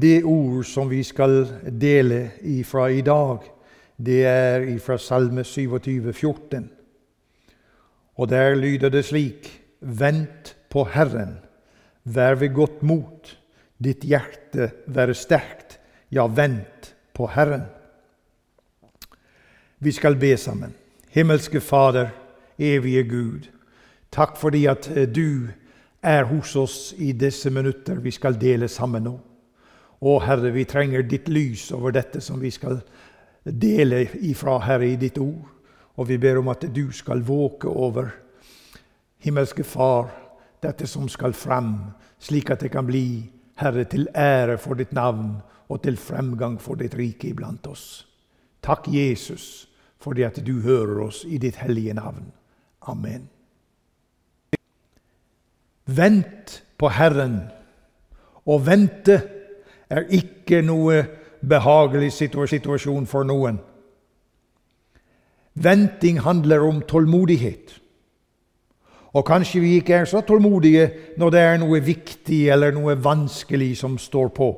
Det ord som vi skal dele ifra i dag, det er ifra Salme 27, 14. Og der lyder det slik.: Vent på Herren, vær ved godt mot, ditt hjerte være sterkt, ja, vent på Herren. Vi skal be sammen. Himmelske Fader, evige Gud, takk fordi at eh, du er hos oss i disse minutter vi skal dele sammen nå. Å Herre, vi trenger ditt lys over dette som vi skal dele ifra, Herre, i ditt ord. Og vi ber om at du skal våke over, himmelske Far, dette som skal frem, slik at det kan bli, Herre, til ære for ditt navn og til fremgang for ditt rike iblant oss. Takk, Jesus, fordi at du hører oss i ditt hellige navn. Amen. Vent på Herren. og vente er ikke noe behagelig situasjon for noen. Venting handler om tålmodighet. Og kanskje vi ikke er så tålmodige når det er noe viktig eller noe vanskelig som står på.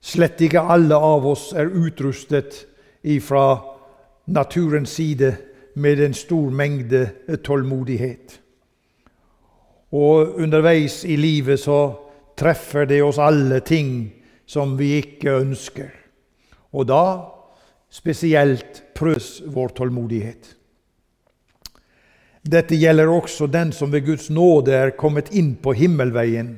Slett ikke alle av oss er utrustet ifra naturens side med en stor mengde tålmodighet. Og underveis i livet så treffer det oss alle ting som vi ikke ønsker. Og da spesielt prøves vår tålmodighet. Dette gjelder også den som ved Guds nåde er kommet inn på himmelveien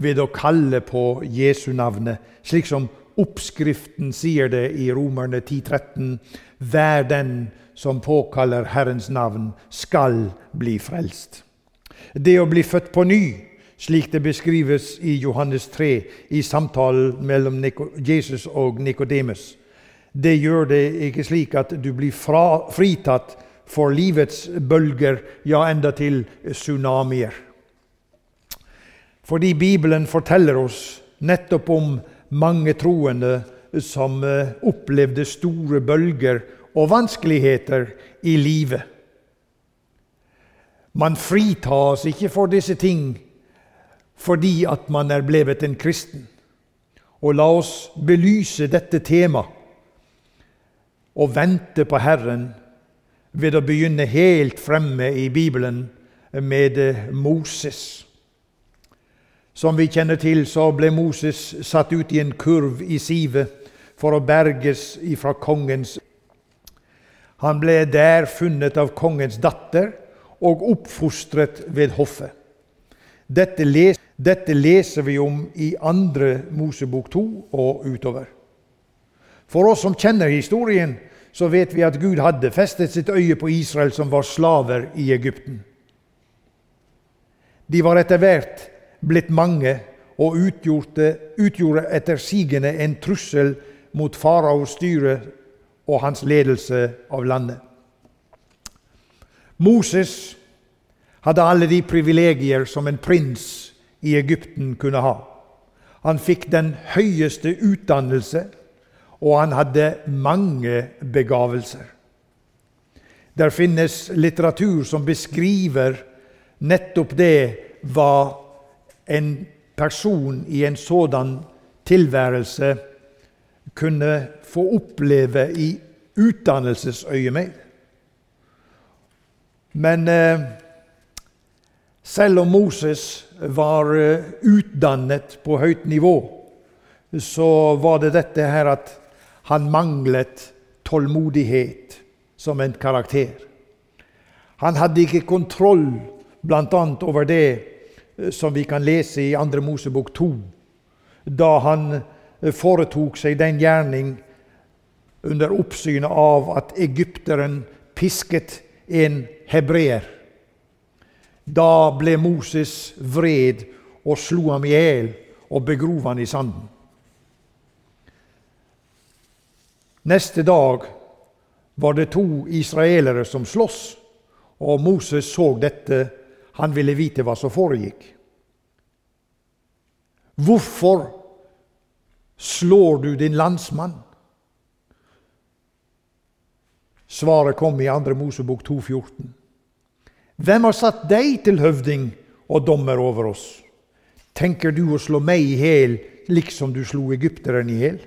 ved å kalle på Jesu navnet, slik som oppskriften sier det i Romerne 10,13. Vær den som påkaller Herrens navn, skal bli frelst. Det å bli født på ny, slik det beskrives i Johannes 3 i samtalen mellom Jesus og Nikodemus, det gjør det ikke slik at du blir fra, fritatt for livets bølger, ja, enda til tsunamier. Fordi Bibelen forteller oss nettopp om mange troende som eh, opplevde store bølger og vanskeligheter i livet. Man fritas ikke for disse ting fordi at man er blevet en kristen. Og la oss belyse dette temaet og vente på Herren ved å begynne helt fremme i Bibelen med Moses. Som vi kjenner til, så ble Moses satt ut i en kurv i sivet for å berges ifra kongens Han ble der funnet av kongens datter og oppfostret ved hoffet. Dette, les, dette leser vi om i andre Mosebok 2 og utover. For oss som kjenner historien, så vet vi at Gud hadde festet sitt øye på Israel, som var slaver i Egypten. De var etter hvert blitt mange og utgjorde, utgjorde etter en trussel mot faraos styre og hans ledelse av landet. Moses hadde alle de privilegier som en prins i Egypten kunne ha. Han fikk den høyeste utdannelse, og han hadde mange begavelser. Der finnes litteratur som beskriver nettopp det hva en person i en sådan tilværelse kunne få oppleve i utdannelsesøyemed. Men eh, Selv om Moses var eh, utdannet på høyt nivå, så var det dette her at han manglet tålmodighet som en karakter. Han hadde ikke kontroll bl.a. over det eh, som vi kan lese i 2. Mosebok 2, da han eh, foretok seg den gjerning under oppsynet av at egypteren pisket en hebreer. Da ble Moses vred og slo ham i hjel og begrov han i sanden. Neste dag var det to israelere som sloss, og Moses så dette. Han ville vite hva som foregikk. Hvorfor slår du din landsmann? Svaret kom i 2. Mosebok 2,14. Hvem har satt deg til høvding og dommer over oss? Tenker du å slå meg i hjel, liksom du slo egypteren i hjel?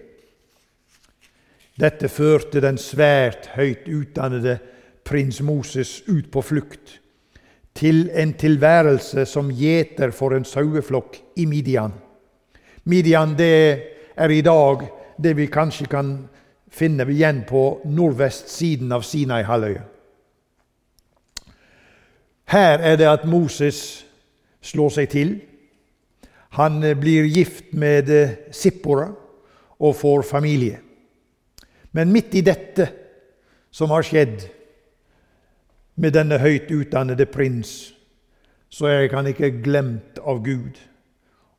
Dette førte den svært høyt utdannede prins Moses ut på flukt, til en tilværelse som gjeter for en saueflokk i Midian. Midian det er i dag det vi kanskje kan finne igjen på nordvestsiden av Sinai-halvøya. Her er det at Moses slår seg til. Han eh, blir gift med eh, Sippora og får familie. Men midt i dette som har skjedd med denne høyt utdannede prins, så er han ikke glemt av Gud.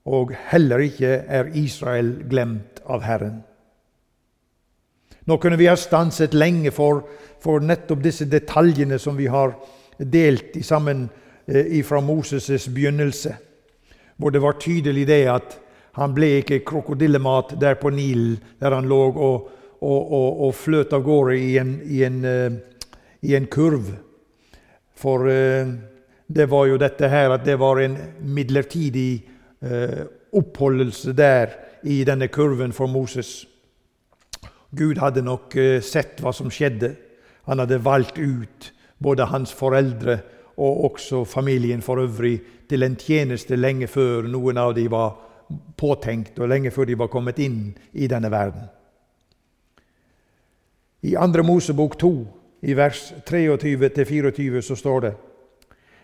Og heller ikke er Israel glemt av Herren. Nå kunne vi ha stanset lenge for, for nettopp disse detaljene som vi har delt sammen eh, fra Moses' begynnelse, hvor det var tydelig det at han ble ikke krokodillemat der på Nilen, der han lå og, og, og, og fløt av gårde i en, i en, uh, i en kurv. For uh, det var jo dette her at det var en midlertidig oppholdelse der i denne kurven for Moses. Gud hadde nok eh, sett hva som skjedde. Han hadde valgt ut både hans foreldre og også familien for øvrig til en tjeneste lenge før noen av dem var påtenkt, og lenge før de var kommet inn i denne verden. I 2. Mosebok 2, i vers 23-24, så står det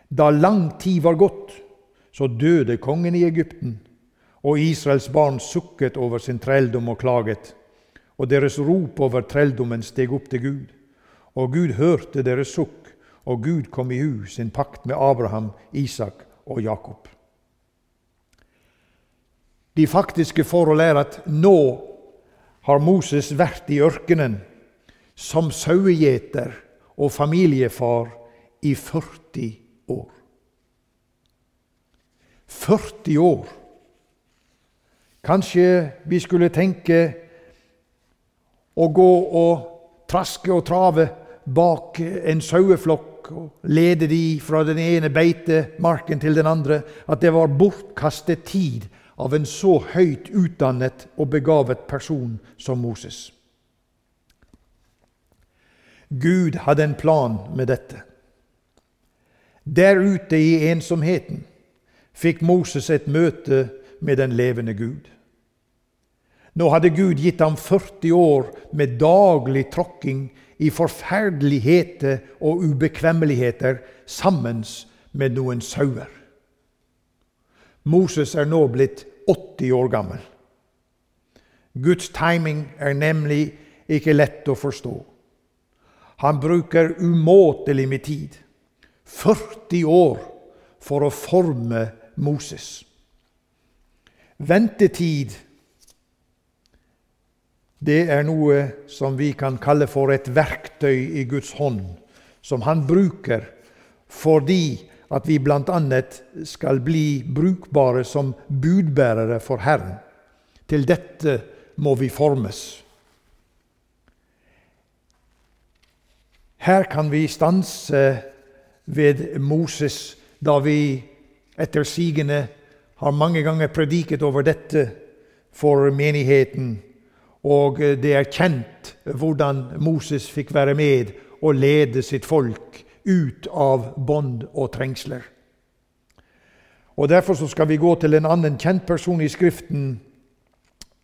Da lang tid var gått, så døde kongen i Egypten, og Israels barn sukket over sin trelldom og klaget og deres rop over trelldommen steg opp til Gud. Og Gud hørte deres sukk, og Gud kom i hu sin pakt med Abraham, Isak og Jakob. De faktiske forhold er at nå har Moses vært i ørkenen som sauegjeter og familiefar i 40 år. 40 år! Kanskje vi skulle tenke å gå og traske og trave bak en saueflokk og lede de fra den ene beitemarken til den andre, at det var bortkastet tid av en så høyt utdannet og begavet person som Moses. Gud hadde en plan med dette. Der ute i ensomheten fikk Moses et møte med den levende Gud. Nå hadde Gud gitt ham 40 år med daglig tråkking i forferdeligheter og ubekvemmeligheter sammen med noen sauer. Moses er nå blitt 80 år gammel. Guds timing er nemlig ikke lett å forstå. Han bruker umåtelig med tid, 40 år, for å forme Moses. Ventetid det er noe som vi kan kalle for et verktøy i Guds hånd, som han bruker fordi at vi bl.a. skal bli brukbare som budbærere for Herren. Til dette må vi formes. Her kan vi stanse ved Moses, da vi etter sigende har mange ganger prediket over dette for menigheten og eh, det er kjent hvordan Moses fikk være med og lede sitt folk ut av bånd og trengsler. Og Derfor skal vi gå til en annen kjent person i Skriften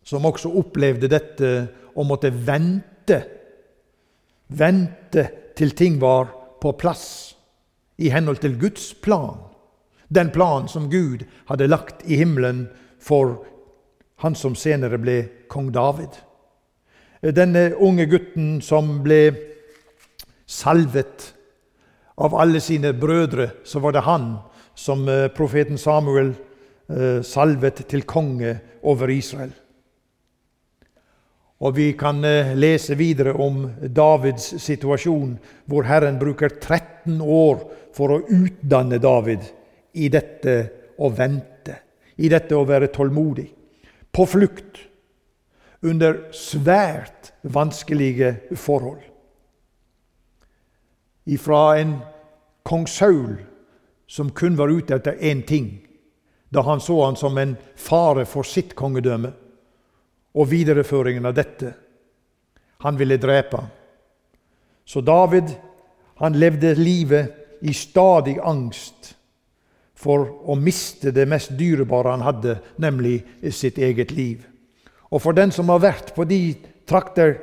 som også opplevde dette og måtte vente. Vente til ting var på plass i henhold til Guds plan. Den plan som Gud hadde lagt i himmelen for han som senere ble kong David. Denne unge gutten som ble salvet av alle sine brødre, så var det han som eh, profeten Samuel eh, salvet til konge over Israel. Og Vi kan eh, lese videre om Davids situasjon, hvor Herren bruker 13 år for å utdanne David i dette å vente, i dette å være tålmodig, på flukt, under svært vanskelige forhold. Ifra en kong Saul som kun var ute etter én ting, da han så han som en fare for sitt kongedømme og videreføringen av dette. Han ville drepe. Så David han levde livet i stadig angst for å miste det mest dyrebare han hadde, nemlig sitt eget liv. Og for den som har vært på de trakter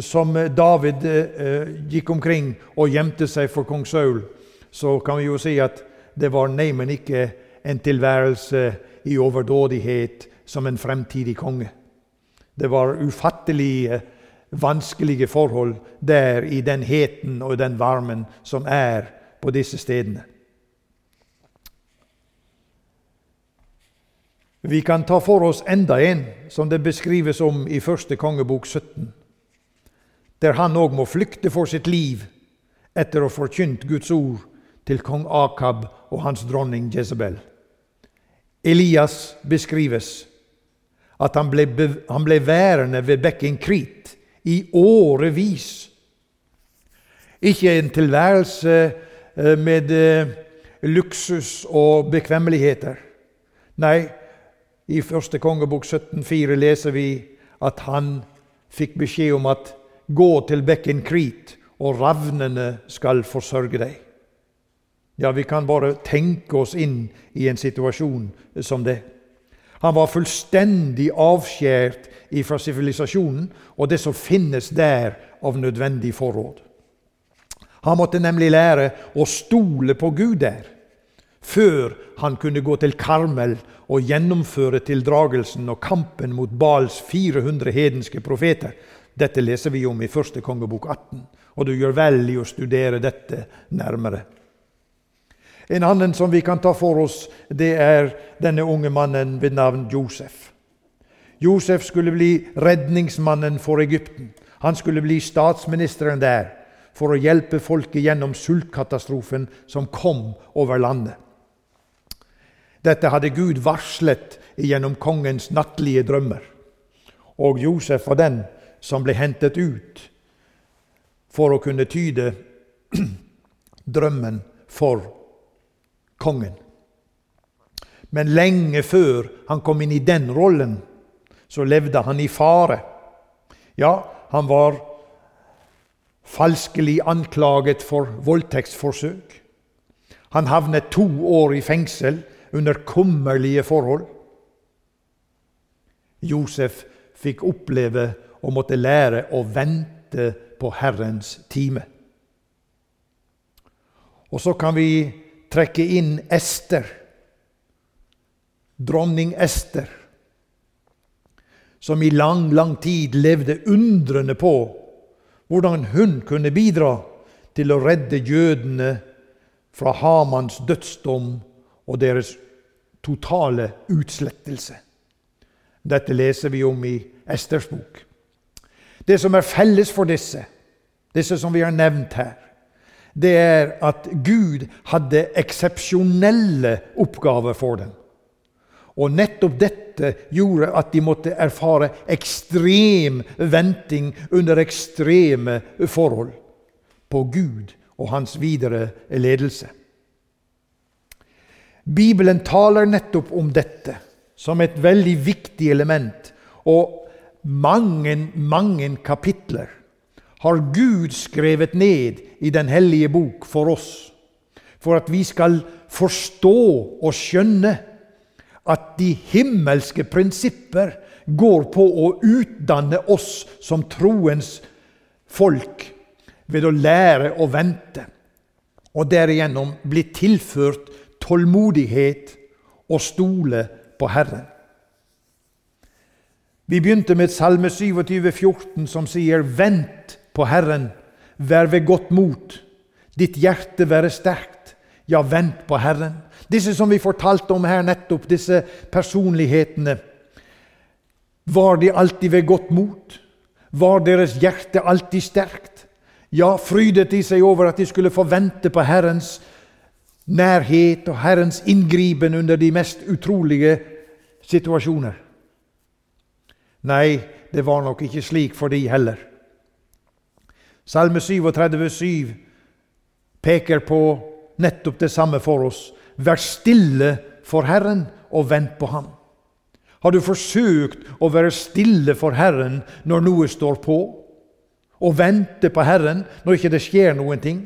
som David eh, gikk omkring og gjemte seg for kong Saul, så kan vi jo si at det var neimen ikke en tilværelse i overdådighet som en fremtidig konge. Det var ufattelige, vanskelige forhold der i den heten og den varmen som er på disse stedene. Vi kan ta for oss enda en som det beskrives om i første kongebok 17, der han òg må flykte for sitt liv etter å ha forkynt Guds ord til kong Akab og hans dronning Jezebel. Elias beskrives at han ble, han ble værende ved bekken Krit i årevis. Ikke en tilværelse eh, med eh, luksus og bekvemmeligheter. Nei, i første kongebok 17,4 leser vi at han fikk beskjed om at gå til bekken Krit, og ravnene skal forsørge deg. Ja, vi kan bare tenke oss inn i en situasjon som det. Han var fullstendig avskjært fra sivilisasjonen og det som finnes der av nødvendig forråd. Han måtte nemlig lære å stole på Gud der, før han kunne gå til Karmel og gjennomføre tildragelsen og kampen mot Bals 400 hedenske profeter. Dette leser vi om i første kongebok 18, og du gjør vel i å studere dette nærmere. En annen som vi kan ta for oss, det er denne unge mannen ved navn Josef. Josef skulle bli redningsmannen for Egypten. Han skulle bli statsministeren der for å hjelpe folket gjennom sultkatastrofen som kom over landet. Dette hadde Gud varslet gjennom kongens nattlige drømmer. Og Josef var den som ble hentet ut for å kunne tyde drømmen for kongen. Men lenge før han kom inn i den rollen, så levde han i fare. Ja, han var falskelig anklaget for voldtektsforsøk. Han havnet to år i fengsel under kummerlige forhold. Josef fikk oppleve og måtte lære å vente på Herrens time. Og så kan vi trekke inn Ester, dronning Ester, som i lang, lang tid levde undrende på hvordan hun kunne bidra til å redde jødene fra Hamans dødsdom og deres totale utslettelse. Dette leser vi om i Esters bok. Det som er felles for disse, disse som vi har nevnt her, det er at Gud hadde eksepsjonelle oppgaver for dem. Og nettopp dette gjorde at de måtte erfare ekstrem venting under ekstreme forhold på Gud og hans videre ledelse. Bibelen taler nettopp om dette som et veldig viktig element. Og mange, mange kapitler har Gud skrevet ned i Den hellige bok for oss, for at vi skal forstå og skjønne at de himmelske prinsipper går på å utdanne oss som troens folk ved å lære å vente, og derigjennom bli tilført tålmodighet og stole på Herren. Vi begynte med Salme 27, 14, som sier:" Vent på Herren, vær ved godt mot. Ditt hjerte være sterkt. Ja, vent på Herren. Disse som vi fortalte om her nettopp, disse personlighetene. Var de alltid ved godt mot? Var deres hjerte alltid sterkt? Ja, frydet de seg over at de skulle få vente på Herrens nærhet og Herrens inngripen under de mest utrolige situasjoner? Nei, det var nok ikke slik for de heller. Salme 37, peker på nettopp det samme for oss. Vær stille for Herren og vent på Ham. Har du forsøkt å være stille for Herren når noe står på? Og vente på Herren når ikke det skjer noen ting?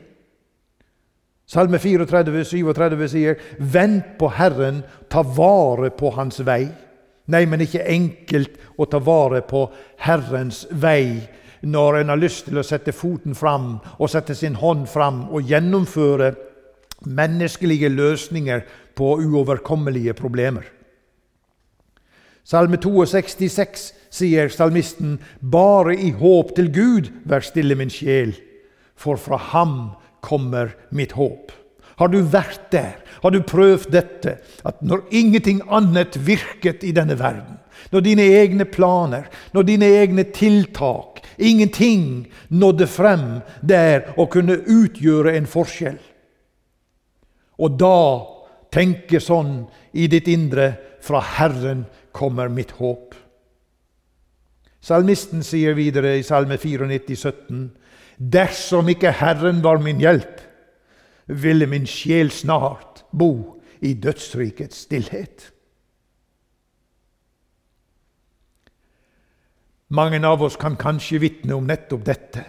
Salme 34, 37 sier, 'Vent på Herren, ta vare på Hans vei'. Nei, men ikke enkelt å ta vare på Herrens vei når en har lyst til å sette foten fram og sette sin hånd fram og gjennomføre menneskelige løsninger på uoverkommelige problemer. Salme 62 sier salmisten, 'Bare i håp til Gud, vær stille, min sjel, for fra ham kommer mitt håp'. Har du vært der? Har du prøvd dette? At når ingenting annet virket i denne verden, når dine egne planer, når dine egne tiltak, ingenting nådde frem der og kunne utgjøre en forskjell og da tenke sånn i ditt indre fra Herren kommer mitt håp. Salmisten sier videre i Salme 94, 17, Dersom ikke Herren var min hjelp, ville min sjel snart bo i dødsrikets stillhet. Mange av oss kan kanskje vitne om nettopp dette.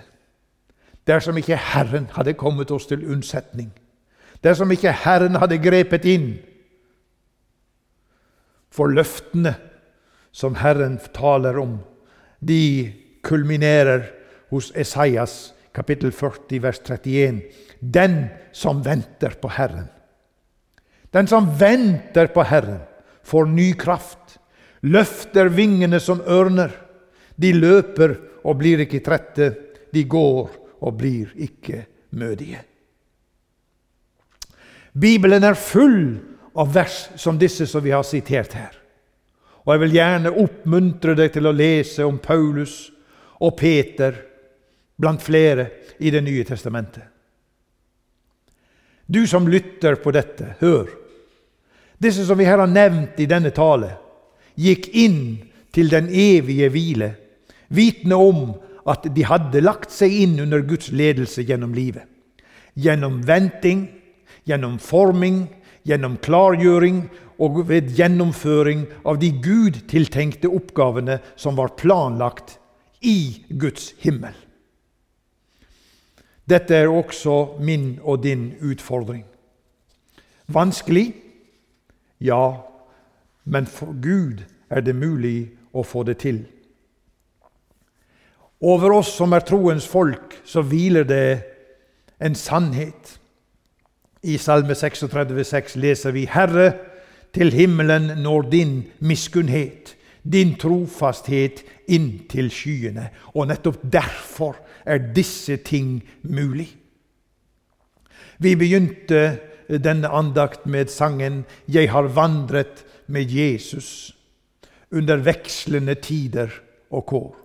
Dersom ikke Herren hadde kommet oss til unnsetning, dersom ikke Herren hadde grepet inn. For løftene som Herren taler om, de kulminerer hos Esaias kapittel 40, vers 31. Den som venter på Herren. Den som venter på Herren, får ny kraft, løfter vingene som ørner. De løper og blir ikke trette, de går og blir ikke mødige. Bibelen er full av vers som disse som vi har sitert her. Og Jeg vil gjerne oppmuntre deg til å lese om Paulus og Peter blant flere i Det nye testamentet. Du som lytter på dette, hør. Disse som vi her har nevnt i denne tale, gikk inn til den evige hvile, vitende om at de hadde lagt seg inn under Guds ledelse gjennom livet. Gjennom venting, gjennom forming, gjennom klargjøring og ved gjennomføring av de Gud tiltenkte oppgavene som var planlagt i Guds himmel. Dette er også min og din utfordring. Vanskelig? Ja, men for Gud er det mulig å få det til. Over oss som er troens folk, så hviler det en sannhet. I Salme 36,6 leser vi Herre, til himmelen når din miskunnhet, din trofasthet inn til skyene. Og nettopp derfor er disse ting mulig. Vi begynte denne andakt med sangen 'Jeg har vandret med Jesus' under vekslende tider og kår.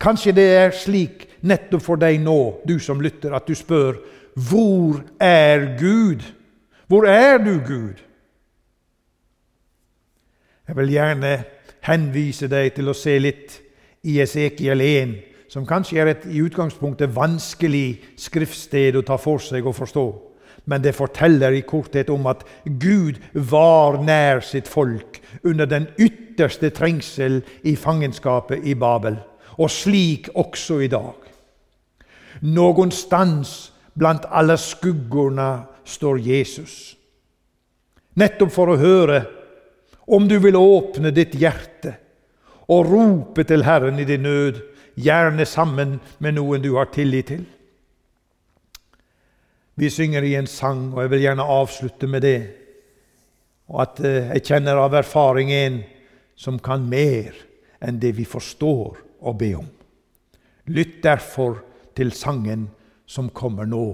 Kanskje det er slik nettopp for deg nå, du som lytter, at du spør hvor er Gud? Hvor er du, Gud? Jeg vil gjerne henvise deg til å se litt i Esekiel 1, som kanskje er et i utgangspunktet vanskelig skriftsted å ta for seg og forstå. Men det forteller i korthet om at Gud var nær sitt folk under den ytterste trengsel i fangenskapet i Babel, og slik også i dag. Noen stans Blant alle skuggorna står Jesus. Nettopp for å høre Om du vil åpne ditt hjerte og rope til Herren i din nød, gjerne sammen med noen du har tillit til. Vi synger i en sang, og jeg vil gjerne avslutte med det. Og at eh, jeg kjenner av erfaring en som kan mer enn det vi forstår å be om. Lytt derfor til sangen som kommer nå,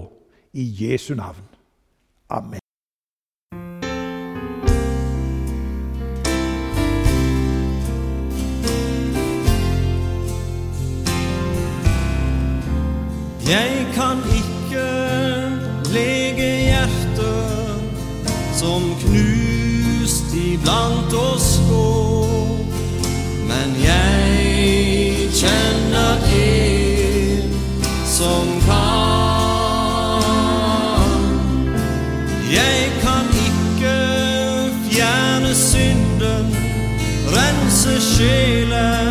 i Jesu navn. Amen. Jeg kan ikke lege hjertet som knust iblant oss gå, men jeg kjenner en som kan. Jeg kan ikke fjerne synden, rense sjelen.